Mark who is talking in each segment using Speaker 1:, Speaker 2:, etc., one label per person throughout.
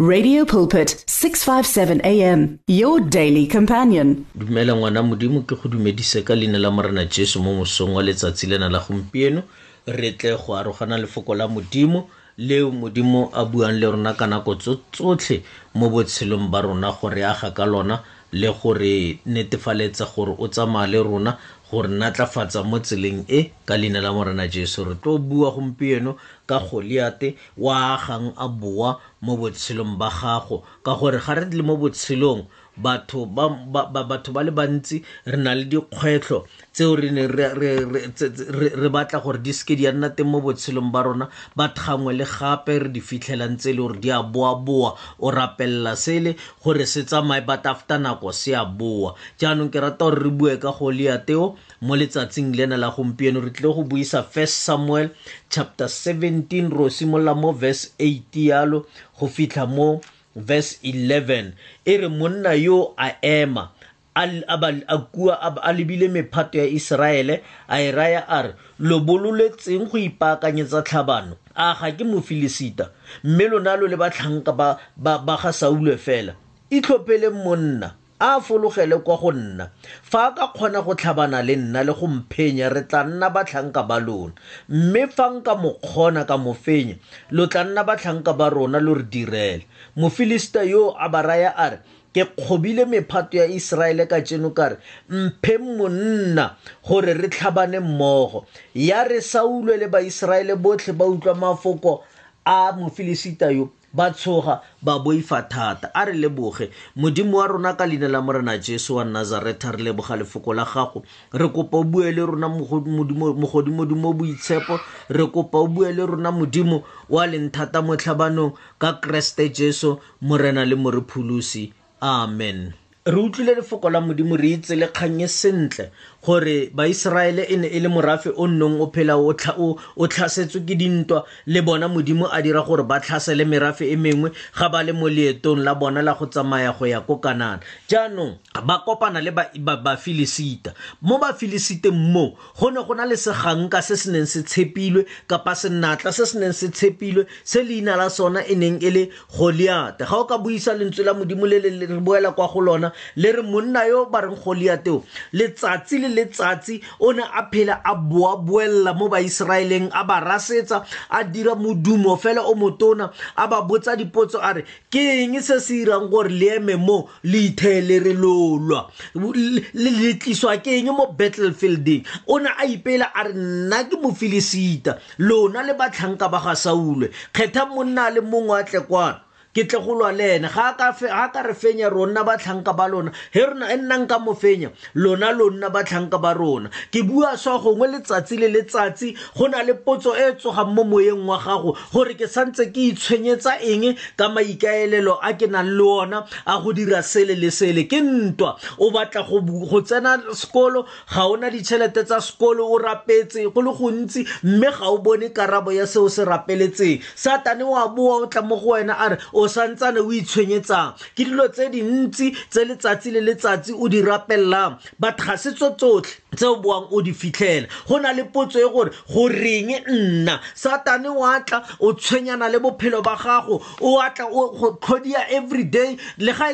Speaker 1: Radio Pulpit 657 AM your daily companion.
Speaker 2: Dumela ngwana modimo ke go dumedise ka leina la morena Jesu mo mosong wa letsatsi lena la gompieno re tle go arogana lefoko la modimo leo modimo a buang le rona ka nako tsotlhe mo botshelong ba rona gore a ga ka lona le gore netefaletsa gore o tsamaya le rona gore natlafatsa mo tseleng e ka leina la morena jesu re tlo bua gompieno ka goliate wa agang a boa mo botshelong ba gago ka gore ga re le mo botshelong batho ba, ba, ba, batho ba le bantsi re na le dikgwetlho tseo re ne re, re, re, tse- tse- re, re batla gore di seke di a nna teng mo botshelong ba rona ba thangwe le gape re di fitlhelang tse e le gore di a boaboa o rapelela sele gore se tsamaye but after nako se a boa jaanong ke rata gore re bue ka goliateo mo letsatsing lena la gompieno re tlile go buisa first samuel chapter 17 ro simolola mo verse 8 yalo go fitlha mo verse 11 e re monna yo a ema a kua a lebile mephato ya iseraele a e raya a re lo bololetseng go ipaakanyetsa tlhabano a ga ke mofilisita mme lona lo le batlhanka ba ga saule fela itlhopeleng monna a a fologele kwa go nna. Fa a ka kgona go tlhabana le nna le go mphenya, re tla nna batlhanka ba lona. Mme fa nka mo kgona ka mo fenya, lo tla nna batlhanka ba rona lo re direle. Mofilisita yoo a ba raya a re, Ke kgobile mephato ya Iseraele kajeno ka re, Mpheng monna gore re tlhabane mmogo. Ya re Saule le Baiseraele botlhe ba utlwa mafoko a Mofilisita yo, ba tshoga ba boifa thata a re leboge modimo wa rona ka leina la morena jesu wa nazareta re leboga lefoko la gago re kopa o bue le rona mogodimodimo boitshepo re kopa o bue le rona modimo wa leng thata mo tlhabanong ka keresete jesu morena le morepholosi amen re utlwile lefoko la modimo re itse le kgannye sentle gore baiseraele e ne e le morafe o nnong o phela o tlhasetswe ke dintwa le bona modimo a dira gore ba tlhasele merafe e mengwe ga ba le mo leetong la bona la go tsamaya go ya ko kanana jaanong ba kopana le bafilisita mo bafilisiteng moo go ne go na le seganka se se neng se tshepilwe kapa senatla se se neng se tshepilwe se leina la sona e neng e le goliate ga o ka buisa lentswe la modimo le le re boela kwa go lona le re monna yo ba reng goliate o letsatsi le letsatsi o ne a phela a boa boelela mo baiseraeleng a ba rasetsa a dira modumo fela o motona a ba botsa dipotso a re ke eng se se irang gore le eme mo le ithele re lolwa le tliswa ke eng mo battlefieldeng o ne a ipela a re nna ke mofilisita lona le batlhanka ba ga saule kgetha monna le mongwe a tle kwano ke tle go lwa le ene ga a ka re fenya rona batlhanka ba lona he rona e nnang ka mo fenya lona lonna batlhanka ba rona ke bua sa gongwe letsatsi le letsatsi go na le potso e e tsogang mo moyeng wa gago gore ke santse ke itshwenyetsa eng ka maikaelelo a ke nang le ona a go dira sele le sele ke ntwa o batla go tsena sekolo ga o na ditšhelete tsa sekolo o rapetse go le gontsi mme ga o bone karabo ya se o se rapeletseng satane wa boa o tla mo go wena a re o santsane o itshwenyetsang ke dilo tse dintsi tse letsatsi le letsatsi o di rapelelang but ga se tso tsotlhe tse o boang o di fitlhela go na le potso e gore go reng nna satane wa tla o tshwenyana le bophelo ba gago o atla go tlhodia everyday le ga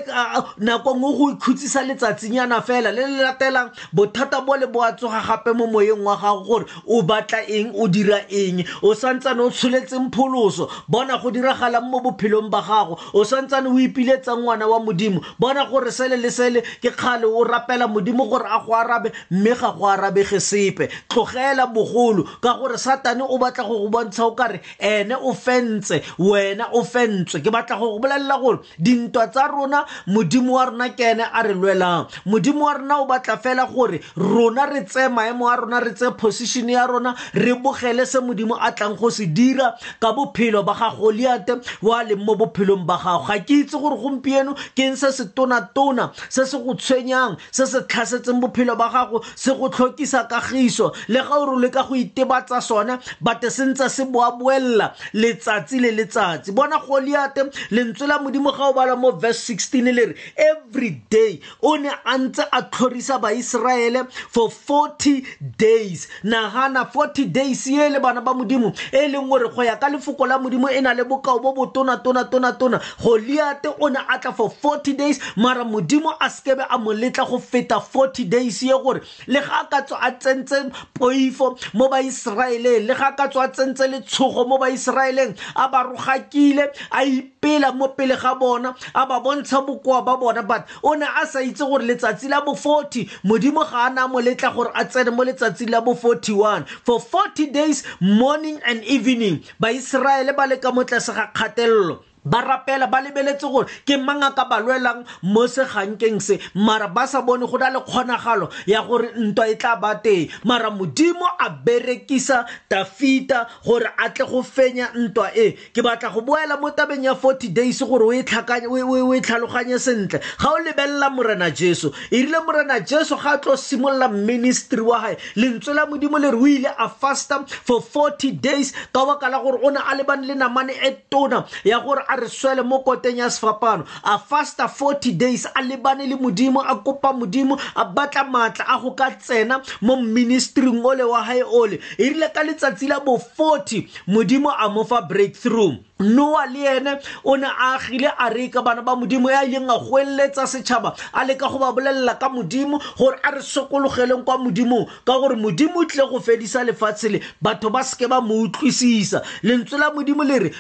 Speaker 2: nako nngwe go ikhutsisa letsatsinyana fela le le latelang bothata bo le bo a tsoga gape mo moyeng wa gago gore o batla eng o dira eng o santsane o tsholetseng pholoso bona go diragalang mo bophelong ba gago o santsane o ipiletsa ngwana wa modimo bona gore sele le sele ke kgale o rapela modimo gore a go arabe mme ga go arabege sepe tlogela bogolo ka gore satane o batla go go bontsha o kare ene o fentse wena o fentswe ke batla go go bolelela gore dintwa tsa rona modimo wa rona ke ene a re lwelang modimo wa rona o batla fela gore rona re tseye maemo a rona re tseye position ya rona re bogele se modimo a tlang go se dira ka bophelo ba ga goliate o a leng mo bophelong ba gago ga ke itse gore gompieno ke eng se se tonatona se se go tshwenyang se se tlhasetseng bophelo ba gago se go tlhokisa kagiso le ga o re le ka go itebatsa sone bate se ntse se boa boelela letsatsi le letsatsi bona goliate lentswe la modimo ga o bala mo verse 16 le re every day o ne a ntse a tlhorisa baiseraele for 40 days nagana 40 days e le bana ba modimo e leng gore go ya ka lefoko la modimo e na le bokao bo bo tona tona tona tona goliate o ne a tla for 40 days mara modimo a sekebe a mo letla go feta 40 days ye gore le ga a ka tswa a tsentse poifo mo baiseraeleng le ga a ka tswa a tsentse letshogo mo baiseraeleng a ba rogakile a ipela mo pele ga bona a ba bontsha bokoa ba bona but o ne a sa itse gore letsatsi la bo 40 modimo ga a na mo letla gore a tsene mo letsatsing la bo 41 for 40 days morning and evening baiseraele ba le ka mo tlase ga kgatelelo ba rapela ba lebeletse gore ke mang a ka ba lwelang mo segankeng se mara ba sa bone go na le kgonagalo ya gore ntwa e tla ba teng mara modimo a berekisa tafita gore a tle go fenya ntwa e ke batla go boela mo tabeng ya 40 days gore o e, e tlhaloganye sentle ga o lebelela morena jesu e rile morena jesu ga a tlo simolola ministry wa gae lentswe la modimo le re o ile a fasta for 40 days ka baka la gore o ne a lebane le namane e tona ya gore a re swele mo koteng ya sefapano a fasta 40 days a lebane le modimo a kopa modimo a batla maatla a go ka tsena mo ministering ole wa gae ole e rile ka letsatsi la bo 40 modimo a mo fa breakthrough noa le ene o ne a agile a reka bana ba modimo ya ileng a goeletsa setšhaba a leka go ba bolelela ka modimo gore a re sokologeleng kwa modimong ka gore modimo o tlile go fedisa lefatshe le batho ba seke ba mo utlwisisa lentswe la modimo le re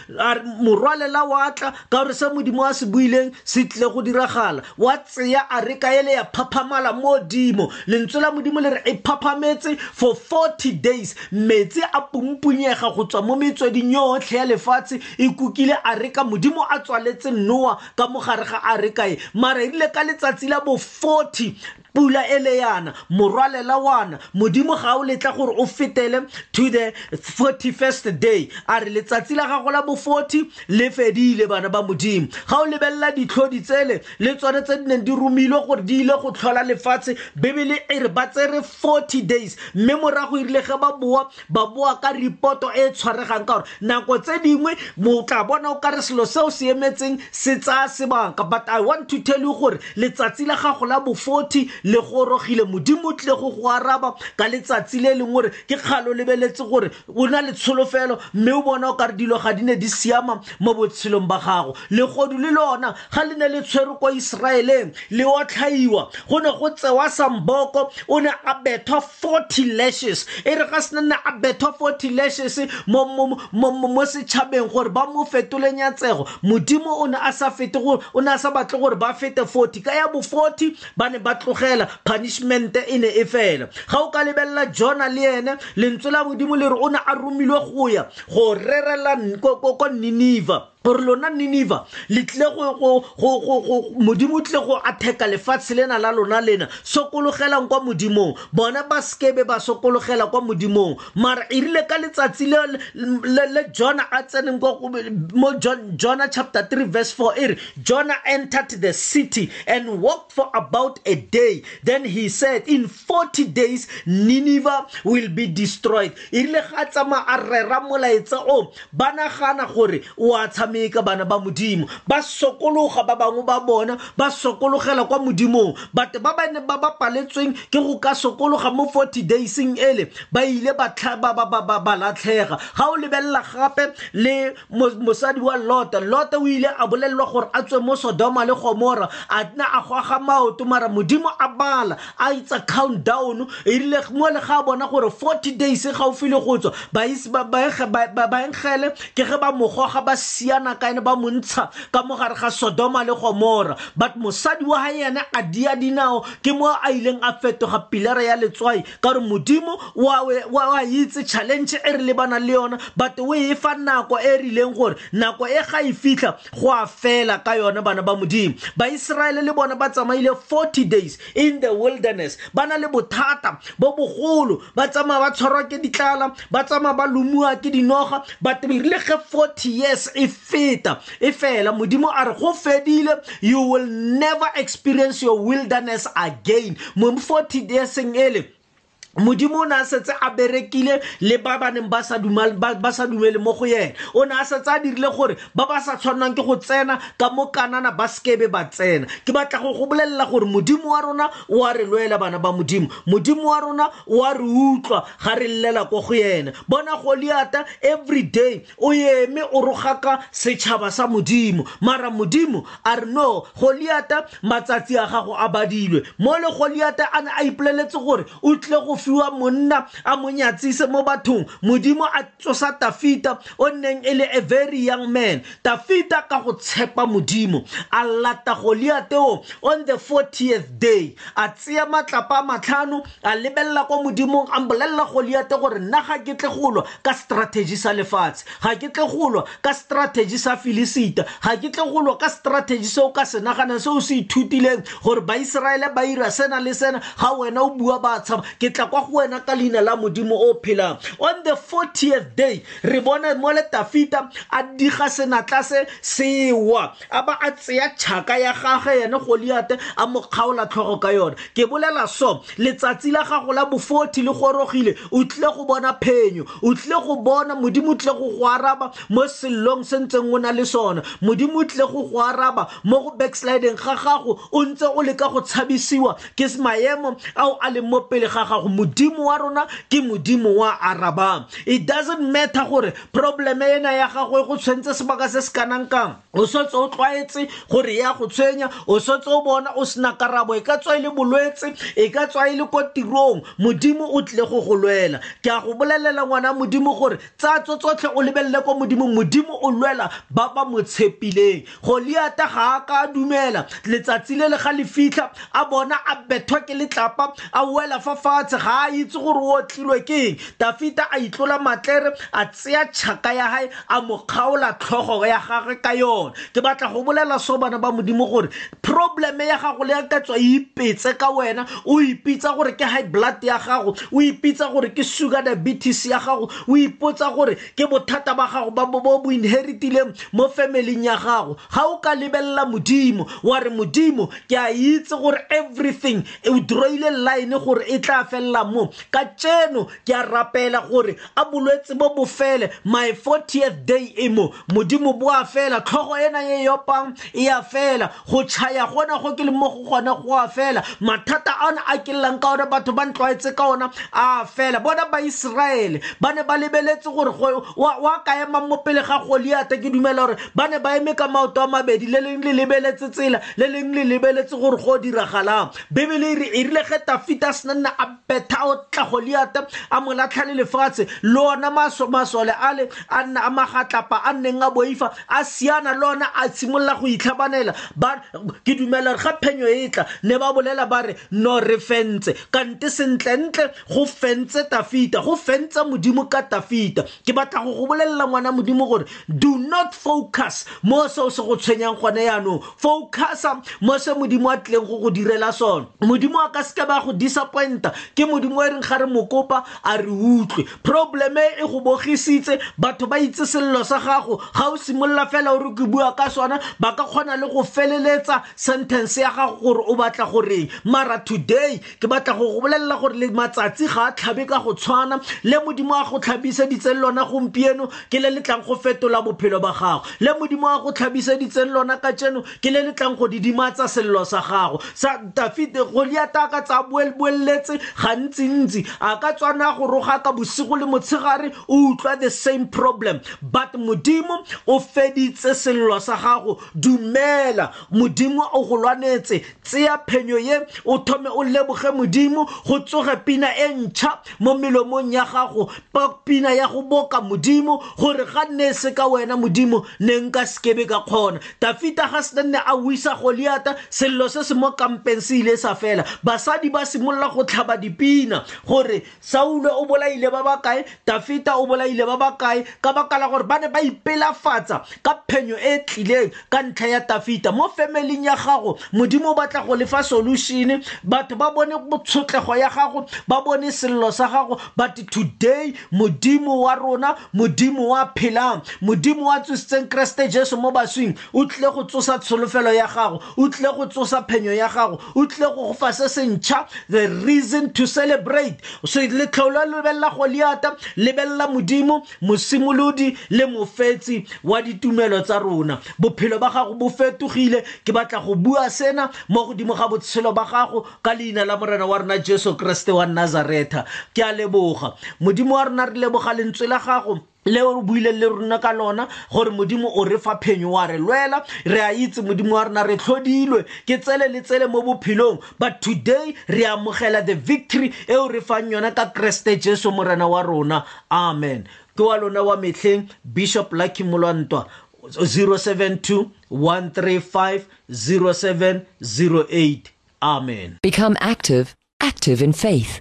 Speaker 2: morwalela wa tla ka gore se modimo a se buileng se tlile go diragala wa tseya a reka ele ya phaphamala modimo lentswe la modimo le re e phaphametse for 40 days metsi a pumpunyega go tswa mo metsweding yotlhe ya lefatshe e kukile a reka modimo a tswaletse noa ka mogare ga a rekae mara erile ka letsatsi la bo 40 pula e le yana morwalela wana modimo ga o letla gore o fetele to the 41st day a re letsatsi la gago la bo 40 le fedile bana ba modimo ga o lebelela ditlhodi tsele le tsone tse di neng di romilwe gore di ile go tlhola lefatshe bebele e re ba tsere 40 days mme morago irile ge ba boa ba boa ka reporto e e tshwaregang ka gore nako tse dingwe mo tla bona o kare selo seo se emetseng se tsaya sebaka but i want to tell you gore letsatsi la gago la bo 40 le gorogile modimo tlile go go araba ka letsatsi le leng gore ke kgalo lebeletse gore o na le tsholofelo mme o bona o kare dilo ga di ne di siama mo botshelong ba gago legodu le lona ga le ne le tshwere kwa iseraeleng le otlhaiwa go ne go tsewa samboko o ne a bethwa forty lashes e re ga sena ne a bethwa forty lashes mo setšhabeng gore ba mo fetole nyatsego modimo o ne a sa fete o ne a sa batle gore ba fete forty ka ya bo forty ba ne ba tlogela punishment e ne e fela ga o ka lebelela jona le ene lentswe la modimo le re o ne a romilwe go ya go rerela ko niniva gore lona niniva le tlile modimo o tlile go atheka lefatshe lena la lona lena sokologelang kwa modimong bona ba sekebe ba sokologela kwa modimong mara e rile ka letsatsi le jona a tseneng mo jona chapter 3 verse 4 e re jona entered the city and walked for about a day then he said in 40 days nineveh will be destroyed e rile ga tsamaya a rera molaetsa o ba nagana gore o a tshameka bana ba modimo ba sokologa ba bangwe ba bona ba sokologela kwa modimong batho ba ba ne ba ba paletsweng ke go ka sokologa mo 40 dayseng ele ba ile ba latlhega ga o lebelela gape le mosadi wa lota lota o ile a bolelelwa gore a tswe mo sodoma le gomora a nna a goga maoto mara modimo a bala a itsa countdown e rile mo le ga bona gore 40 days e gaufi le go tswa baengele ke ge ba mogoga ba siana ka ene ba montsha ka mo gare ga sodoma le gomora but mosadi wa ga ene a dia dinao ke mo a ileng a fetoga pilara ya letswai ka gore modimo wa itse challenge e re lebana le yona but o e fa nako e rileng gore nako e ga e fitlha go a fela ka yone bana ba modimo baiseraele le bone ba tsamaile 40 days in the wilderness ba na le bothata bo bogolo ba tsamaya ba tshwarwa ke ditlala ba tsamaya ba lomiwa ke dinoga but erile ge 40 years e feta e fela modimo a re go fedile you will never experience your wilderness again mo 40 dayseng ele modimo o ne a setse a berekile le ba ba neng ba sa dumele mo go yena o ne a setse a dirile gore ba ba sa tshwanang ke go tsena ka mo kanana ba sekebe ba tsena ke batla go go bolelela gore modimo wa rona o a re lwela bana ba modimo modimo wa rona o a re utlwa ga re llela ko go yena bona goliata every day o eme o rogaka setšhaba sa modimo mara modimo a re no goliata matsatsi a gago a badilwe mo le goliata a ne a ipoleletse gore o tlile go fiwa monna a mo nyatsise mo bathong modimo a tsosa tafita o nneng e le a very young man tafita ka go tshepa modimo a lata goliate o on the 40th day a tseya matlapa a matlhano a lebelela kwa modimong a mbolelela goliate gore nna ga ke tle golwa ka strategy sa lefatshe ga ke tle golwa ka strategy sa filisita ga ke tle golwa ka strategy se o ka se naganang se o se ithutileng gore baiseraele ba ira sena le sena ga wena o bua ba tshaba ke tla kwa go wena ka leina la modimo o phelang on the 40th day re bona mo le tafita a diga senatla se sewa a ba a tseya tšhaka ya gage yene goliate a mo kgaola tlhogo ka yone ke bolela so letsatsi la gago la bofothi le gorogile o tlile go bona phenyo o tlile go bona modimo o tlile go go araba mo sellong se ntseng o na le sone modimo o tlile go go araba mo go backsliding ga gago o ntse o leka go tshabisiwa ke maemo ao a leng mo pele ga gago modimo wa rona ke modimo wa arabang it doesn't matter gore probleme ena ya gago e go tshwentse sebaka se se kanang kang o setse o tlwaetse gore ya go tshwenya o setse o bona o sena karabo e ka tswa e le bolwetse e ka tswa e le ko tirong modimo o tlile go go lwela ke a go bolelela ngwana modimo gore tsa tso tsotlhe o lebelele ko modimong modimo o lwela ba ba mo tshepileng goliata ga a ka dumela letsatsi le le ga le fitlha a bona a bethwa ke letlapa a wela fa fatshe ga a itse gore o tlilwe ke eng dafita a itlola matlere a tseya tšhaka ya gae a mo kgaola tlhogo ya gage ka yone ke batla go bolela so bana ba modimo gore probleme ya gago le ya ka tswa ipetse ka wena o ipitsa gore ke high blood ya gago o ipitsa gore ke sugar diabetes ya gago o ipotsa gore ke bothata ba gago ba bo bo inheritileng mo familing ya gago ga o ka lebelela modimo wa re modimo ke a itse gore everything e o droile line gore e tla felela mo ka tseno ke a rapela gore a bolwetse bo bo fele my 40th day e mo modimo bo a fela tlhogo ena e yopang e a fela go tšhaya gona go ke le mo go gone go a fela mathata a one a kelelang ka one batho ba ntlwaetse ka ona a fela bona baiseraele ba ne ba lebeletse gore wa ka emang mo pele ga goliata ke dumela gore ba ne ba eme ka maoto a mabedi le leng le lebeletse tsela le leng le lebeletse gore go diragalang bebele e re e rile ge tafita a senanna a betha o tla goliata a mo latlhale lefatshe le ona masole a le a nna a magatlapa a nneng a boifa a siana le ona a tshimolola go itlhabanela ke dumela ga phenyo e tla ne ba bolela ba re no re fentse kante sentlentle go fentse tafita go fentse modimo ka tafita ke batla go go bolelela ngwana modimo gore do not focus mo seo se go tshwenyang gone yaanong focusa mo se modimo a tlileng go go direla sone modimo a ka seke ba go disappointa ke modimo e reng ga re mokopa a re utlwe probleme e go bogisitse batho ba itse selelo sa gago ga o simolola fela o re ke bua ka sona ba ka kgona le go feleletsa sentence ya gago gore o batla goreng mara today ke batla go go bolelela gore le matsatsi ga a tlhabe ka go tshwana le modimo a go tlhabiseditseng lona gompieno ke le le tlang go fetola bophelo ba gago le modimo a go tlhabiseditseng lona ka tseno ke le le tlang go didimatsa sello sa gago sa dafide goliata a ka tsa boeletse gantsintsi a ka tswana go roga ka bosigo le motshegare o utlwa the same problem but modimo o feditse sello sa gago dumela modimo o go lwanetse tseya phenyo ye o thome o leboge modimo go tsoge pina e ntšha mo melomong ya gago pina ya go boka modimo gore ga nne e se ka wena modimo ne nka sekebe ka kgona dafita ga sena nne a wisa goliata sello se se mo kampeng se ile sa fela basadi ba simolola go tlhaba dipina gore saulo o bolaile ba ba kae dafita o bolaile ba ba kae ka baka la gore ba ne ba ipelafatsa ka phenyo e e tlileng ka ntlha ya dafita mo femeling ya gago modimo o batla go lefa solution batho ba bone tshotlego ya gago ba bone sello sa gago but today modimo wa rona modimo wa phelang modimo wa tsositseng keresete jesu mo baswing o tlile go tsosa tsholofelo ya gago o tlile go tsosa phenyo ya gago o tlile go go fa se sentšha the reason to celebrate so letlholo lebelela goliata lebelela modimo mosimolodi le mofetsi wa ditumelo tsa rona bophelo ba gago bo fetogile ke batla go bua sena mo godimo ga botshelo ba gago ka leina la morena wa rona jesu kriste wa nazaretha ke a leboga modimo wa rona re leboga lentswe la gago le o buile le rona ka lona gore modimo o re fa phenyo wa re lwela re a itse modimo wa rona re tlhodilwe ke tsele le tsele mo bophelong but today re amogela the victory eo re fang yona ka keresete jesu morena wa rona amen ke wa lona wa metlheng bishop lucky molwantwa 072 135 0708 amen
Speaker 3: become active active in faith